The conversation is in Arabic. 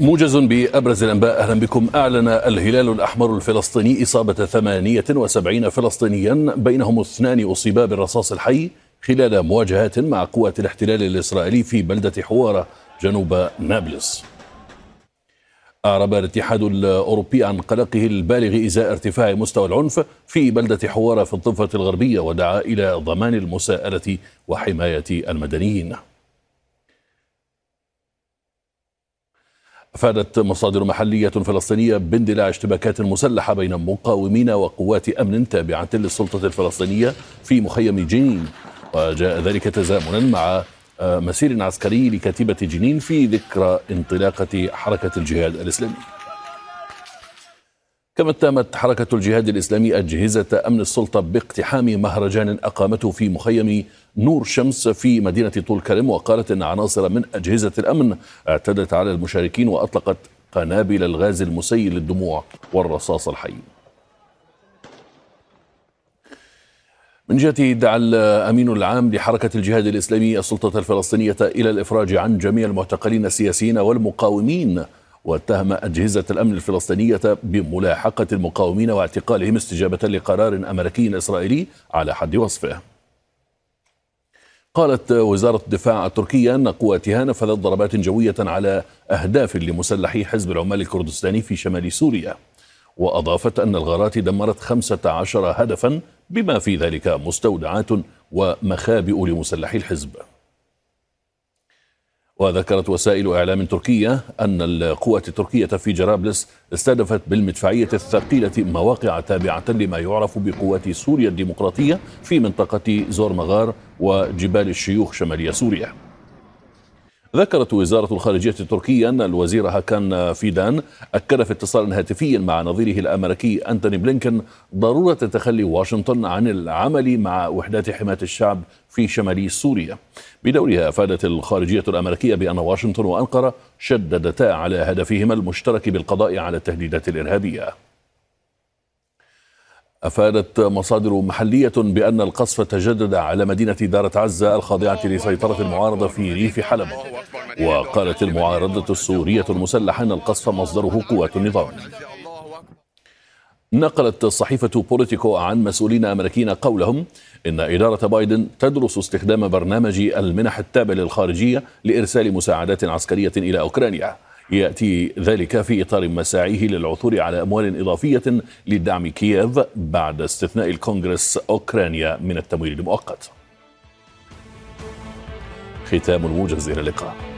موجز بأبرز الأنباء أهلا بكم. أعلن الهلال الأحمر الفلسطيني إصابة 78 فلسطينيا بينهم اثنان أصيبا بالرصاص الحي خلال مواجهات مع قوات الاحتلال الإسرائيلي في بلدة حوارة جنوب نابلس. أعرب الاتحاد الأوروبي عن قلقه البالغ إزاء ارتفاع مستوى العنف في بلدة حوارة في الضفة الغربية ودعا إلى ضمان المساءلة وحماية المدنيين. أفادت مصادر محلية فلسطينية باندلاع اشتباكات مسلحة بين مقاومين وقوات أمن تابعة للسلطة الفلسطينية في مخيم جنين. وجاء ذلك تزامنا مع آه، مسير عسكري لكتيبة جنين في ذكرى انطلاقة حركة الجهاد الإسلامي. كما اتهمت حركة الجهاد الإسلامي أجهزة أمن السلطة باقتحام مهرجان أقامته في مخيم نور شمس في مدينة طول كرم وقالت أن عناصر من أجهزة الأمن اعتدت على المشاركين وأطلقت قنابل الغاز المسيل للدموع والرصاص الحي من جهته دعا الأمين العام لحركة الجهاد الإسلامي السلطة الفلسطينية إلى الإفراج عن جميع المعتقلين السياسيين والمقاومين واتهم أجهزة الأمن الفلسطينية بملاحقة المقاومين واعتقالهم استجابة لقرار أمريكي إسرائيلي على حد وصفه. قالت وزارة الدفاع التركية أن قواتها نفذت ضربات جوية على أهداف لمسلحي حزب العمال الكردستاني في شمال سوريا. وأضافت أن الغارات دمرت 15 هدفا بما في ذلك مستودعات ومخابئ لمسلحي الحزب وذكرت وسائل إعلام تركية أن القوات التركية في جرابلس استهدفت بالمدفعية الثقيلة مواقع تابعة لما يعرف بقوات سوريا الديمقراطية في منطقة زورمغار وجبال الشيوخ شمالية سوريا. ذكرت وزارة الخارجية التركية أن الوزير هاكان فيدان أكد في اتصال هاتفي مع نظيره الأمريكي أنتوني بلينكن ضرورة تخلي واشنطن عن العمل مع وحدات حماية الشعب في شمال سوريا. بدورها أفادت الخارجية الأمريكية بأن واشنطن وأنقرة شددتا على هدفهما المشترك بالقضاء على التهديدات الإرهابية. أفادت مصادر محلية بأن القصف تجدد على مدينة دارة عزة الخاضعة لسيطرة المعارضة في ريف حلب. وقالت المعارضة السورية المسلحة أن القصف مصدره قوات النظام. نقلت صحيفة بوليتيكو عن مسؤولين أمريكيين قولهم إن إدارة بايدن تدرس استخدام برنامج المنح التابع للخارجية لإرسال مساعدات عسكرية إلى أوكرانيا. يأتي ذلك في إطار مساعيه للعثور على أموال إضافية لدعم كييف بعد استثناء الكونغرس أوكرانيا من التمويل المؤقت. ختام الموجز إلى اللقاء.